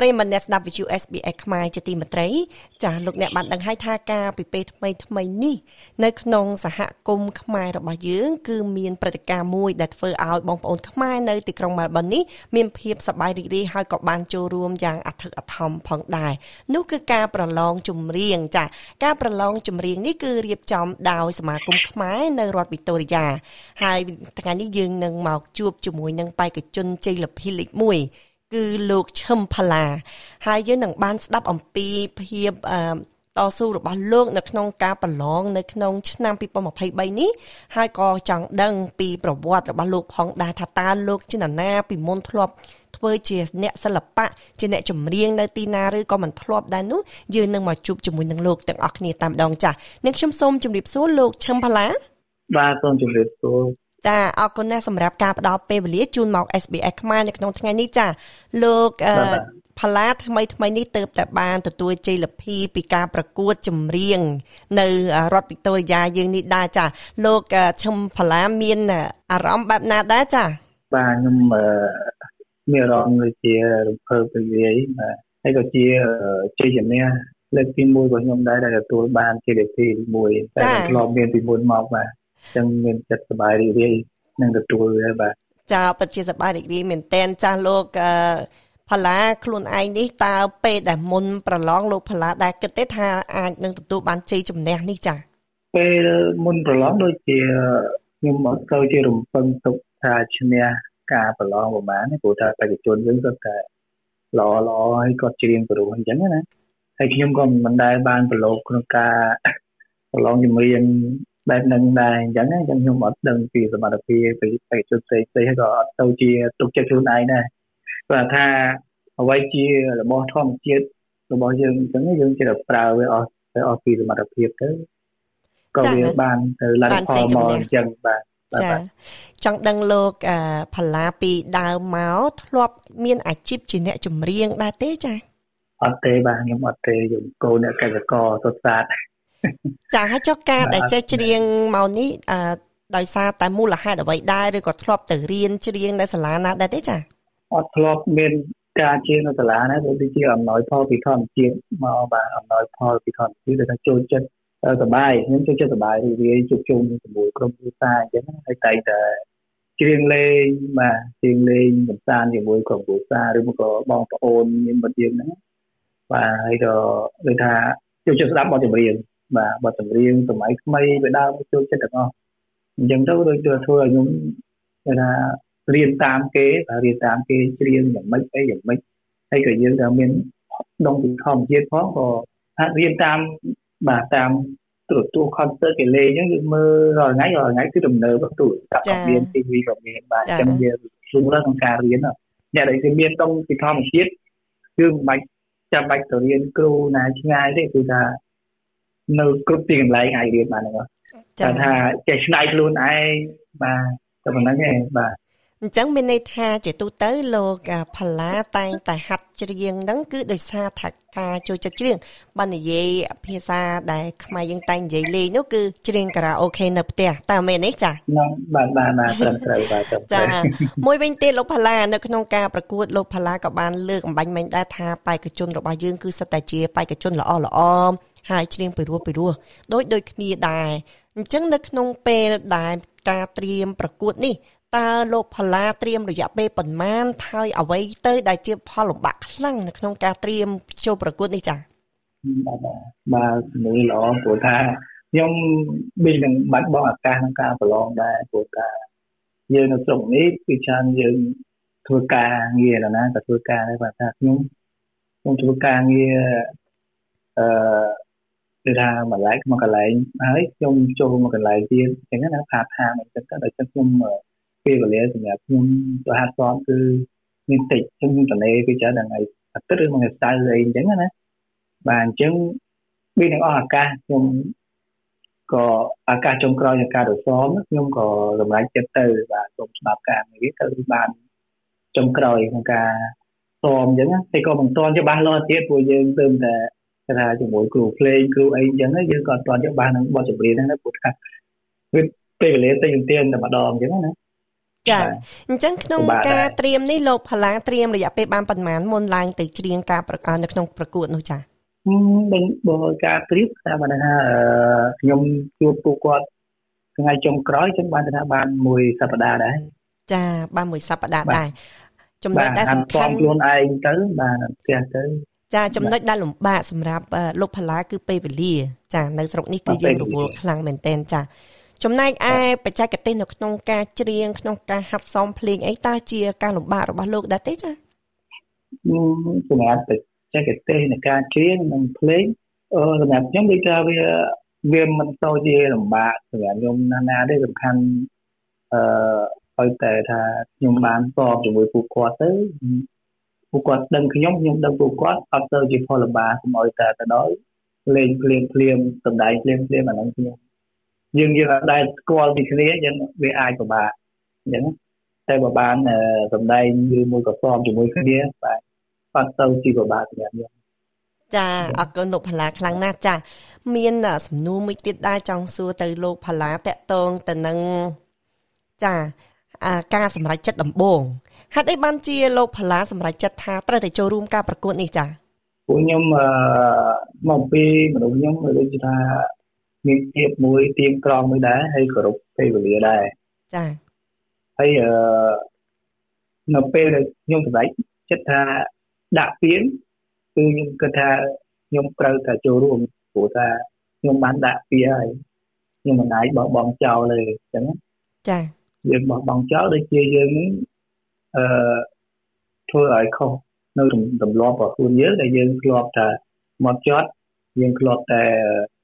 ប្រិមមអ្នកស្ដាប់ View SBS ខ្មែរជាទីមេត្រីចាស់លោកអ្នកបានដឹងហើយថាការពីពេលថ្មីថ្មីនេះនៅក្នុងសហគមន៍ខ្មែររបស់យើង គឺមានព្រឹត្តិការណ៍មួយដែលធ្វើឲ្យបងប្អូនខ្មែរនៅទីក្រុង Melbourne នេះមានភាពសប្បាយរីករាយហើយក៏បានចូលរួមយ៉ាងអធិកអធមផងដែរនោះគឺការប្រឡងចម្រៀងចាការប្រឡងចម្រៀងនេះគឺរៀបចំដោយសមាគមខ្មែរនៅរដ្ឋវីតូរីយ៉ាហើយថ្ងៃនេះយើងនឹងមកជួបជាមួយនឹងបេក្ខជនជ័យលាភីលេខ1 គឺលោកឈឹមផាឡាហើយយើងនឹងបានស្ដាប់អំពីភាពអឺតស៊ូរបស់លោកនៅក្នុងការប្រឡងនៅក្នុងឆ្នាំ2023នេះហើយក៏ចង់ដឹងពីប្រវត្តិរបស់លោកផងដែរថាតើលោកជានរណា ពីមុនធ្លាប់ធ្វើជាអ្នកសិល្បៈជាអ្នកចម្រៀងនៅទីណាឬក៏មិនធ្លាប់ដែរនោះយើងនឹងមកជួបជាមួយនឹងលោកទាំងអស់គ្នាតាមដងចាស់នាងខ្ញុំសូមជម្រាបសួរលោកឈឹមផាឡាបាទសូមជម្រាបសួរ ចាអរគុណណាស់សម្រាប់ការផ្ដល់ពេលវេលាជូនមក SBS ខ្មែរនៅក្នុងថ្ងៃនេះចាលោកផល្លាថ្មីថ្មីនេះទៅតែបានទទួលជ័យលាភីពីការប្រកួតចម្រៀង នៅរដ្ឋវីតូរីយ៉ាយើងនេះដែរចាលោកឈឹមផល្លាមានអារម្មណ៍បែបណាដែរចាបាទខ្ញុំមានអារម្មណ៍ដូចជារំភើបរីករាយបាទហើយក៏ជាជ័យជំនះលើកទី1របស់ខ្ញុំដែរដែលទទួលបានជ័យលាភីមួយតែធ្លាប់មានពីមុនមកបាទ ចឹងមានចិត្តសប្បាយរីករាយនឹងទទួលវាបាទចាពិតជាសប្បាយរីករាយមែនតែនចាស់លោកអឺផល្លាខ្លួនឯងនេះតើពេលដែលមុនប្រឡងលោកផល្លាដែលគិតទេថាអាចនឹងទទួលបានជ័យជំនះនេះចាពេលមុនប្រឡងដូចជាខ្ញុំអត់ទៅជារំពឹងទុកថាឈ្នះការប្រឡងប្រហែលព្រោះថាបេក្ខជនយើងគាត់តែល្អល្អហើយគាត់ច្រៀងព្រោះអញ្ចឹងណាហើយខ្ញុំក៏មិនដែលបានប្រឡូកក្នុងការប្រឡងចម្រៀង បែបហ្នឹងដែរអញ្ចឹងអញ្ចឹងខ្ញុំអត់ដឹងពីសមត្ថភាពពីបេក្ខជនផ្សេងផ្សេងហើយក៏អត់ទៅជាទុកចិត្តខ្លួនឯងដែរគាត់ថាអ្វីជារបស់ធម្មជាតិរបស់យើងអញ្ចឹងយើងចេះតែប្រើវាអស់ទៅអស់ពីសមត្ថភាពទៅក៏វាបានទៅឡើងផលមកអញ្ចឹងបាទចាចង់ដឹងលោកផល្លាពីដើមមកធ្លាប់មានអាជីពជាអ្នកចម្រៀងដែរទេចាអត់ទេបាទខ្ញុំអត់ទេខ្ញុំកូនអ្នកកសិករសុទ្ធសាធ ចាហើយចុះការដែលចេះច្រៀងមកនេះអឺដោយសារតែមូលហេតុអ្វីដែរឬក៏ធ្លាប់ទៅរៀនច្រៀងនៅសាលាណាដែរទេចាអត់ធ្លាប់មានការច្រៀងនៅសាលាណាដូចជាអំណោយផលពីធម្មជាតិមកបាទអំណោយផលពីធម្មជាតិដែលថាចូលចិត្តសบายខ្ញុំចូលចិត្តសบายរីករាយជួបជុំជាមួយក្រុមគ្រួសារអញ្ចឹងហើយតែតែច្រៀងលេងបាទច្រៀងលេងកម្សាន្តជាមួយក្រុមគ្រួសារឬមកក៏បងប្អូនមានមិត្តយើងហ្នឹងបាទហើយក៏ដូចថាចូលចិត្តស្ដាប់បទចម្រៀង បាទបទចម្រៀងសម័យថ្មីវាដើមចូលចិត្តទាំងអស់អញ្ចឹងទៅដូចធ្វើឲ្យខ្ញុំគេថារៀនតាមគេតែរៀនតាមគេច្រៀងយ៉ាងម៉េចអីយ៉ាងម៉េចហើយក៏យើងក៏មានដងពីធម្មជាតិផងក៏ហាត់រៀនតាមបាទតាមទូរទស្សន៍ concert គេលេងអញ្ចឹងយើងមើលរាល់ថ្ងៃរាល់ថ្ងៃគឺដំណើរទូរស័ព្ទក៏មាន TV ក៏មានបាទអញ្ចឹងយើងស្រួលដល់ក្នុងការរៀនអ្នកដែលគេមានដងពីធម្មជាតិគឺមិនបាច់ចាំបាច់ទៅរៀនគ្រូណាឆ្ងាយទេគឺថា នៅគ្រប់ទីកន្លែងអាចរៀនបានហ្នឹងចាថាចេះឆ្នៃខ្លួនឯងបាទតែប៉ុណ្្នឹងឯងបាទអញ្ចឹងមានន័យថាជាទូទៅលោកផល្លាតែងតែហាត់ច្រៀងហ្នឹងគឺដោយសារថាការចូលចិត្តច្រៀងបើនិយាយភាសាដែលខ្មែរយើងតែងនិយាយលេងនោះគឺច្រៀងការ៉ាអូខេនៅផ្ទះតើមែនទេចាហ្នឹងបាទបាទបាទត្រឹមត្រូវបាទត្រឹមត្រូវចាមួយវិញទៀតលោកផល្លានៅក្នុងការប្រកួតលោកផល្លាក៏បានលើកអំបញ្ញមិញដែរថាបេក្ខជនរបស់យើងគឺសិតតែជាបេក្ខជនល្អល្អ ហើយច្រៀងពីរោះពីរោះដូចដូចគ្នាដែរអញ្ចឹងនៅក្នុងពេលដែលការត្រៀមប្រកួតនេះតើលោកផល្លាត្រៀមរយៈពេលប៉ុន្មានហើយអ្វីទៅដែលជាផលលំបាកខ្លាំងនៅក្នុងការត្រៀមចូលប្រកួតនេះចា៎បាទបាទជំនួយល្អព្រោះថាខ្ញុំមាននឹងបាត់បង់ឱកាសក្នុងការប្រឡងដែរព្រោះថាយើងនៅស្រុកនេះគឺច្រើនយើងធ្វើការងារណាក៏ធ្វើការដែរបាទថាខ្ញុំខ្ញុំធ្វើការងារអឺ គឺថាមួយឡែកមកកន្លែងហើយខ្ញុំចូលមកកន្លែងទៀតអញ្ចឹងណាផាថាអញ្ចឹងទៅដល់ចឹងខ្ញុំពេលវេលាសម្រាប់ខ្ញុំទៅហាត់សមគឺមានតិចខ្ញុំតលេគឺច្រើនថ្ងៃអាទិត្យឬមួយថ្ងៃសៅរ៍អីអញ្ចឹងណាបាទអញ្ចឹងមានទាំងអស់ឱកាសខ្ញុំក៏ឱកាសចុងក្រោយនៃការទៅសមខ្ញុំក៏សម្រេចចិត្តទៅបាទសូមស្ដាប់ការងារទៅបានចុងក្រោយក្នុងការសមអញ្ចឹងតែក៏មិនទាន់ច្បាស់លាស់ទៀតព្រោះយើងទើបតែ គេថាជាមួយគ្រូភ្លេងគ្រូអីអញ្ចឹងយើងក៏អត់ទាន់យកបាននឹងបទចម្រៀងហ្នឹងណាព្រោះថាវាពេលវេលាទៅយើងទៀងតែម្ដងអញ្ចឹងណាចាអញ្ចឹងក្នុងការត្រៀមនេះលោកផល្លាត្រៀមរយៈពេលបានប៉ុន្មានមុនឡើងទៅច្រៀងការប្រកាសនៅក្នុងប្រកួតនោះចាមិនបើការត្រៀមថាបានថាខ្ញុំជួបពួកគាត់ថ្ងៃចុងក្រោយចឹងបានថាបានមួយសប្តាហ៍ដែរចាបានមួយសប្តាហ៍ដែរចំណុចដែលសំខាន់ខ្លួនឯងទៅបានផ្ទះទៅ ចាចំណុចដែលលំបាកសម្រាប់លោកផល្លាគឺពេលវេលា ចានៅស្រុកនេះគឺយើងរវល់ខ្លាំងមែនតែនចាចំណែកឯបច្ចេកទេសនៅក្នុងការច្រៀងក្នុងការហាត់សមភ្លេងអីតើជាការលំបាករបស់លោកដែរទេចាសម្រាប់បច្ចេកទេសនៃការច្រៀងនិងភ្លេងអឺសម្រាប់ខ្ញុំដូចថាវាវាមិនសូវជាលំបាកសម្រាប់ខ្ញុំណាស់ណាទេសំខាន់អឺឲ្យតែថាខ្ញុំបានស្របជាមួយពួកគាត់ទៅ ពួកគាត់ដឹងខ្ញុំខ្ញុំដឹងពួកគាត់អត់ទៅជាផលលំបាកសូមឲ្យតែទៅដល់លេងភ្លាមភ្លាមសំដែងភ្លាមភ្លាមអាហ្នឹងខ្ញុំយើងយើងអត់ដែលស្គាល់ពីគ្នាយើងវាអាចពិបាកអញ្ចឹងតែបើបានសម្ដែងឬមួយក៏ស្មជាមួយគ្នាបាទអត់ទៅជាពិបាកសម្រាប់ខ្ញុំចាអរគុណលោកផល្លាខ្លាំងណាស់ចា មានសំណួរមួយទៀតដែរចង់សួរទៅលោកផល្លាតកតងទៅនឹងចា ការសម្រេចចិត្តដំបូងហេតុអីបានជាលោកផល្លាសម្រេចចិត្តថាត្រូវតែចូលរួមការប្រកួតនេះចាពួកខ្ញុំមកពីមនុស្សខ្ញុំដូចថាមានភាពមួយទៀងត្រង់មួយដែរហើយគោរពពេលវេលាដែរចាហើយអឺនៅពេលដែលខ្ញុំសម្រេចចិត្តថាដាក់ពានគឺខ្ញុំគិតថាខ្ញុំត្រូវតែចូលរួមព្រោះថាខ្ញុំបានដាក់ពានហើយខ្ញុំមិនអាចបោះបង់ចោលទេអញ្ចឹងចា យើងបោះបង់ចោលដូចជាយើងអឺធ្វើឲ្យខុសនៅទម្លាប់របស់ខ្លួនយើងដែលយើងធ្លាប់តែមកចត់យើងធ្លាប់តែ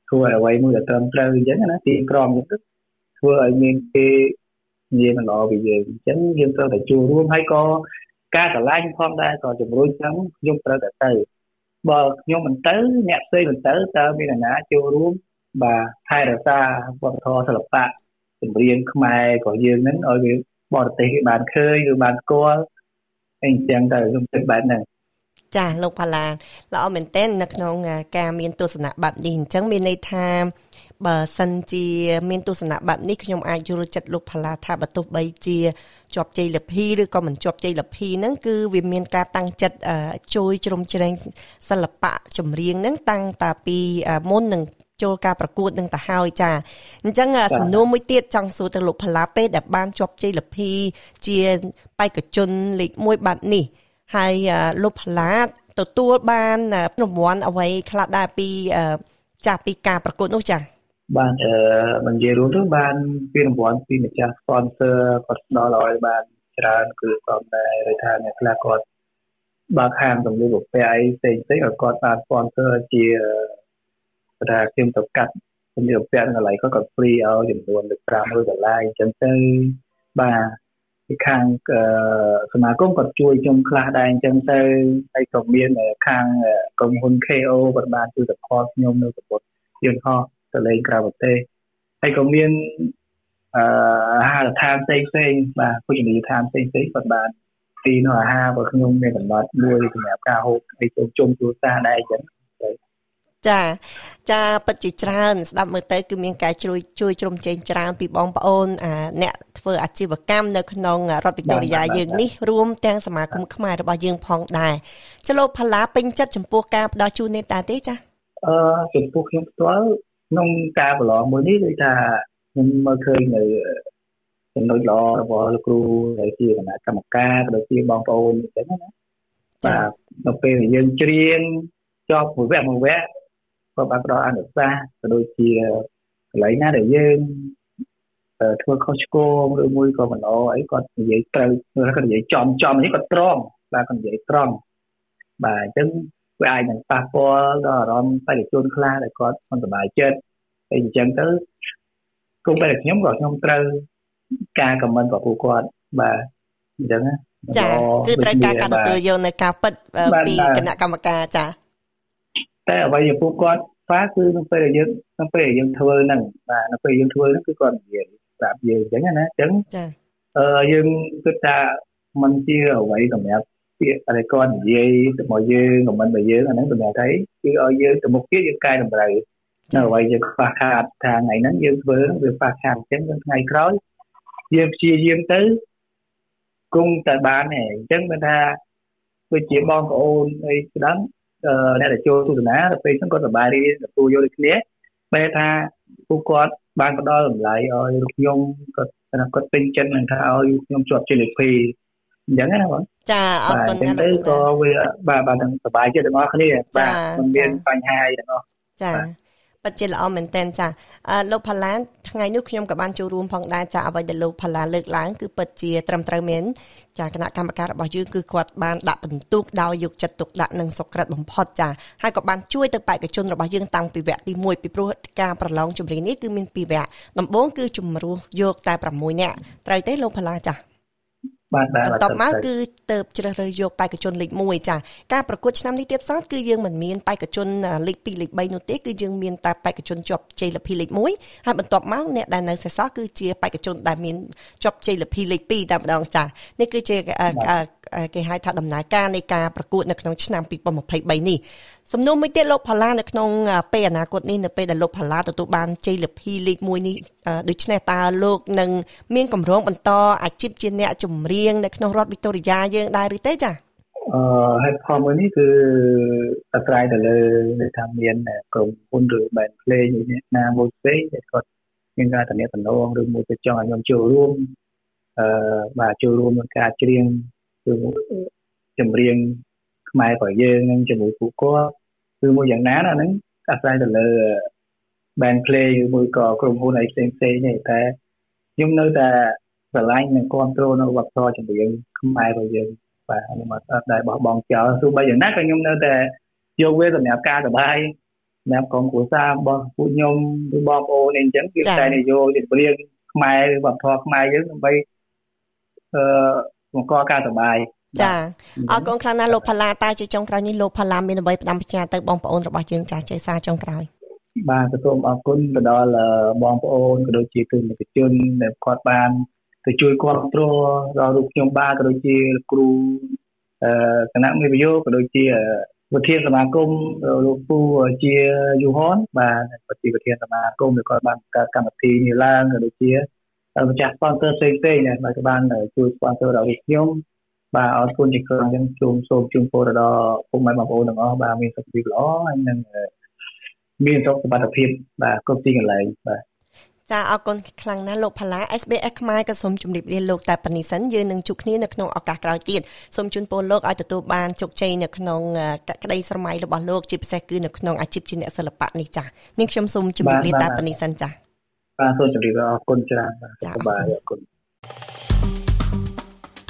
ធ្វើអ្វីមួយដែលត្រឹមត្រូវអញ្ចឹងណាទីក្រមអញ្ចឹងធ្វើឲ្យមានគេនិយាយមិនល្អពីយើងអញ្ចឹងយើងត្រូវតែចូលរួមហើយក៏ការឆ្លាញ់ផងដែរក៏ជំរុញចឹងខ្ញុំត្រូវតែទៅបើខ្ញុំមិនទៅអ្នកផ្សេងមិនទៅតើមានអ្នកណាចូលរួមបាទថែរក្សាវប្បធម៌សិល្បៈ ចម្រៀងខ្មែរក៏យើងនឹងឲ្យវាបរទេសគេបានឃើញឬបានស្គាល់អញ្ចឹងទៅខ្ញុំគិតបែបហ្នឹងចាលោកផាឡាល្អមែនទែននៅក្នុងការមានទស្សនៈបែបនេះអញ្ចឹងមានន័យថាបើសិនជាមានទស្សនៈបែបនេះខ្ញុំអាចយល់ចិត្តលោកផាឡាថាបើទោះបីជាជាប់ជ័យលភីឬក៏មិនជាប់ជ័យលភីហ្នឹងគឺវាមានការតាំងចិត្តជួយជ្រោមជ្រែងសិល្បៈចម្រៀងហ្នឹងតាំងតាពីមុននឹង ចូលការប្រកួតនឹងទៅហើយចាអញ្ចឹងសំណួរមួយទៀតចង់សួរទៅលោកផល្លាពេដែលបានជាប់ជ័យលភីជាបេក្ខជនលេខ1បែបនេះហើយលោកផល្លាទទួលបានរង្វាន់អ្វីខ្លះដែរពីចាស់ពីការប្រកួតនោះចា៎បានអឺមិននិយាយរួមទៅបានពីរង្វាន់ពីម្ចាស់ sponsor គាត់ផ្ដល់ឲ្យបានច្រើនគឺគាត់ដែរឬថាអ្នកខ្លះគាត់បើកហាងសម្លៀកបំពាក់អីផ្សេងផ្សេងឲ្យគាត់បាន sponsor ជា ថាខ្ញុំទៅកាត់សម្លៀកបំពាក់នៅកន្លែងគាត់គាត់ free ឲ្យចំនួន500ដុល្លារអញ្ចឹងទៅបាទពីខាងសមាគមគាត់ជួយខ្ញុំខ្លះដែរអញ្ចឹងទៅហើយក៏មានខាងក្រុមហ៊ុន KO គាត់បានជួយ support ខ្ញុំនៅប្រព័ន្ធយន្តហោះទៅលេងក្រៅប្រទេសហើយក៏មានអឺអាហារដ្ឋានផ្សេងផ្សេងបាទភោជនីយដ្ឋានផ្សេងផ្សេងគាត់បានទីនៅអាហាររបស់ខ្ញុំមានកំណត់មួយសម្រាប់ការហូបឲ្យជុំជុំគ្រួសារដែរអញ្ចឹង ចាចាពិតជាច្រើន ស្ដាប់មើលទៅគឺមានការជួយជួយជ្រោមជ្រែងច្រើនពីបងប្អូនអ្នកធ្វើអាជីវកម្មនៅក្នុងរដ្ឋវិកតូរីយ៉ាយើងនេះរួមទាំងសមាគមខ្មែររបស់យើងផងដែរចលោផល្លាពេញចិត្តចំពោះការផ្ដល់ជូននេះតាទេចាអឺចំពោះខ្ញុំផ្ទាល់ក្នុងការប្រឡងមួយនេះគឺថាខ្ញុំមើលឃើញនៅចំណុចល្អរបស់លោកគ្រូដែលជាគណៈកម្មការក៏ដូចជាបងប្អូនអញ្ចឹងណាបាទនៅពេលយើងច្រៀងចប់មួយវគ្គមួយវគ្គ ក៏បានផ្ដល់អនុសាសន៍ក៏ដូចជាកន្លែងណាដែលយើងធ្វើខុសឆ្គងឬមួយក៏មិនល្អអីគាត់និយាយត្រូវគាត់និយាយចំចំនេះគាត់ត្រង់បាទគាត់និយាយត្រង់បាទអញ្ចឹងវាអាចនឹងប៉ះពាល់ដល់អារម្មណ៍បេក្ខជនខ្លះដែលគាត់មិនសប្បាយចិត្តហើយអញ្ចឹងទៅគុំតែខ្ញុំក៏ខ្ញុំត្រូវការខមមិនរបស់ពួកគាត់បាទអញ្ចឹងចាគឺត្រូវការការទទួលយកនៅការពិតពីគណៈកម្មការចា តែអ្វីចំពោះគាត់ប៉ាគឺនៅពេលដែលយើងនៅពេលដែលយើងធ្វើហ្នឹងបាទនៅពេលយើងធ្វើហ្នឹងគឺគាត់និយាយប្រាប់យើងអញ្ចឹងណាអញ្ចឹងចាអឺយើងគិតថាมันជាអ្វីសម្រាប់ពាក្យអីគាត់និយាយទៅមកយើងខមមិនរបស់យើងអាហ្នឹងសម្រាប់ថាគឺឲ្យយើងទៅមុខទៀតយើងកែតម្រូវនៅអ្វីយើងខ្វះខាតថាថ្ងៃហ្នឹងយើងធ្វើហ្នឹងវាខ្វះខាតអញ្ចឹងយើងថ្ងៃក្រោយយើងព្យាយាមទៅគង់តែបានឯងអញ្ចឹងមិនថាដូចជាបងប្អូនអីស្ដាំ អ្នកដែលចូលទស្សនាទៅពេលហ្នឹងគាត់សប្បាយរីកទទួលយកដូចគ្នាបែរថាពួកគាត់បានផ្ដល់តម្លៃឲ្យលោកខ្ញុំគាត់ថាគាត់ពេញចិត្តនឹងថាឲ្យខ្ញុំជាប់ជាលេខ2អញ្ចឹងណាបងចាអរគុណណាស់ទៅក៏វាបាទបាទសប្បាយចិត្តទាំងអស់គ្នាបាទមិនមានបញ្ហាអីទាំងអស់ចា ពិតជាល្អមែនតែនចាលោកផាឡានថ្ងៃនេះខ្ញុំក៏បានចូលរួមផងដែរចាអ្វីដែលលោកផាឡាលើកឡើងគឺពិតជាត្រឹមត្រូវមែនចាគណៈកម្មការរបស់យើងគឺគាត់បានដាក់បន្ទុកដោយយកចិត្តទុកដាក់និងសុក្រិតបំផុតចាហើយក៏បានជួយទៅបេក្ខជនរបស់យើងតាំងពីវគ្គទី1ពីព្រោះការប្រឡងចម្រៀងនេះគឺមាន2វគ្គដំបូងគឺជំរុះយកតែ6នាក់ត្រូវទេលោកផាឡាចា បាទបាទបន្ទាប់មកគឺទៅជ្រើសរើសយកបេក្ខជនលេខ1ចាការប្រកួតឆ្នាំនេះទៀតសោះគឺយើងមិនមានបេក្ខជនលេខ2លេខ3នោះទេគឺយើងមានតែបេក្ខជនជាប់ជ័យលាភីលេខ1ហើយបន្ទាប់មកអ្នកដែលនៅសេសសល់គឺជាបេក្ខជនដែលមានជាប់ជ័យលាភីលេខ2តែម្ដងចានេះគឺជាគេហៅថាដំណើរការនៃការប្រកួតនៅក្នុងឆ្នាំ2023នេះសំណួរមួយទៀតលោកផាឡានៅក្នុងពេលអនាគតនេះនៅពេលដែលលោកផាឡាទទួលបានជ័យលាភីលេខ1នេះដូច្នេះតើលោកនឹងមានកម្រងបន្តអាជីពជាអ្នកចម្រៀងនៅក្នុងរដ្ឋវីតូរីយ៉ាយើងដែរឬទេចា៎អឺហេតុផលមួយនេះគឺអាស្រ័យទៅលើដែលថាមានក្រុមហ៊ុនឬ band play នេះណាមួយផ្សេងដែលគាត់មានការតំណែងតំណងឬមួយទៅចង់ឲ្យខ្ញុំចូលរួមអឺបាទចូលរួមក្នុងការច្រៀងគឺចម្រៀង ខ្មែររបស់យើងនឹងជាមួយពួកគាត់គឺមួយយ៉ាងណាណាហ្នឹងអាស្រ័យទៅលើ band play ឬមួយក៏ក្រុមហ៊ុនអីផ្សេងផ្សេងនេះតែខ្ញុំនៅតែស្រឡាញ់និងគ្រប់គ្រងនៅវប្បធម៌ចម្រៀងខ្មែររបស់យើងបាទខ្ញុំអត់ដែលបោះបង់ចោលទោះបីយ៉ាងណាក៏ខ្ញុំនៅតែយកវាសម្រាប់ការសប្បាយសម្រាប់ក្រុមគ្រួសាររបស់ពួកខ្ញុំឬបងប្អូនអីចឹងគឺតែនយោបាយចម្រៀងខ្មែរវប្បធម៌ខ្មែរយើងដើម្បីអឺបង្កការសប្បាយ ចាអរគុណខ្លាំងណាស់លោកផាឡាតែជាចុងក្រោយនេះលោកផាឡាមានអ្វីផ្ដាំផ្ញើទៅបងប្អូនរបស់យើងចាស់ចេសាចុងក្រោយបាទសូមអរគុណទៅដល់បងប្អូនក៏ដូចជាទស្សនិកជនដែលគាត់បានទៅជួយគ្រប់គ្រងដល់រូបខ្ញុំបាទក៏ដូចជាគ្រូអឺគណៈមេវយោក៏ដូចជាវិធានសមាគមលោកពូជាយូហនបាទប្រតិវិធានសមាគមដែលគាត់បានកើតកម្មវិធីនេះឡើងក៏ដូចជាម្ចាស់ sponsor ផ្សេងៗដែរបាទក៏បានជួយ sponsor ដល់ខ្ញុំ បាទអរគុណជាក្រុមយើងជូនសូមជូនពរដល់ពុកម៉ែបងប្អូនទាំងអស់បាទមានសុខភាពល្អហើយនឹងមានសុខភាពបាទគ្រប់ទីកន្លែងបាទចាអរគុណខ្លាំងណាស់លោកផាឡា SBS ខ្មែរក៏សូមជម្រាបលាលោកតែប៉ុណ្នេះសិនយើងនឹងជួបគ្នានៅក្នុងឱកាសក្រោយទៀតសូមជូនពរលោកឲ្យទទួលបានជោគជ័យនៅក្នុងក្តីស្រមៃរបស់លោកជាពិសេសគឺនៅក្នុងអាជីពជាអ្នកសិល្បៈនេះចានាងខ្ញុំសូមជម្រាបលាតែប៉ុណ្នេះសិនចាបាទសូមជម្រាបអរគុណច្រើនបាទបាទអរគុណ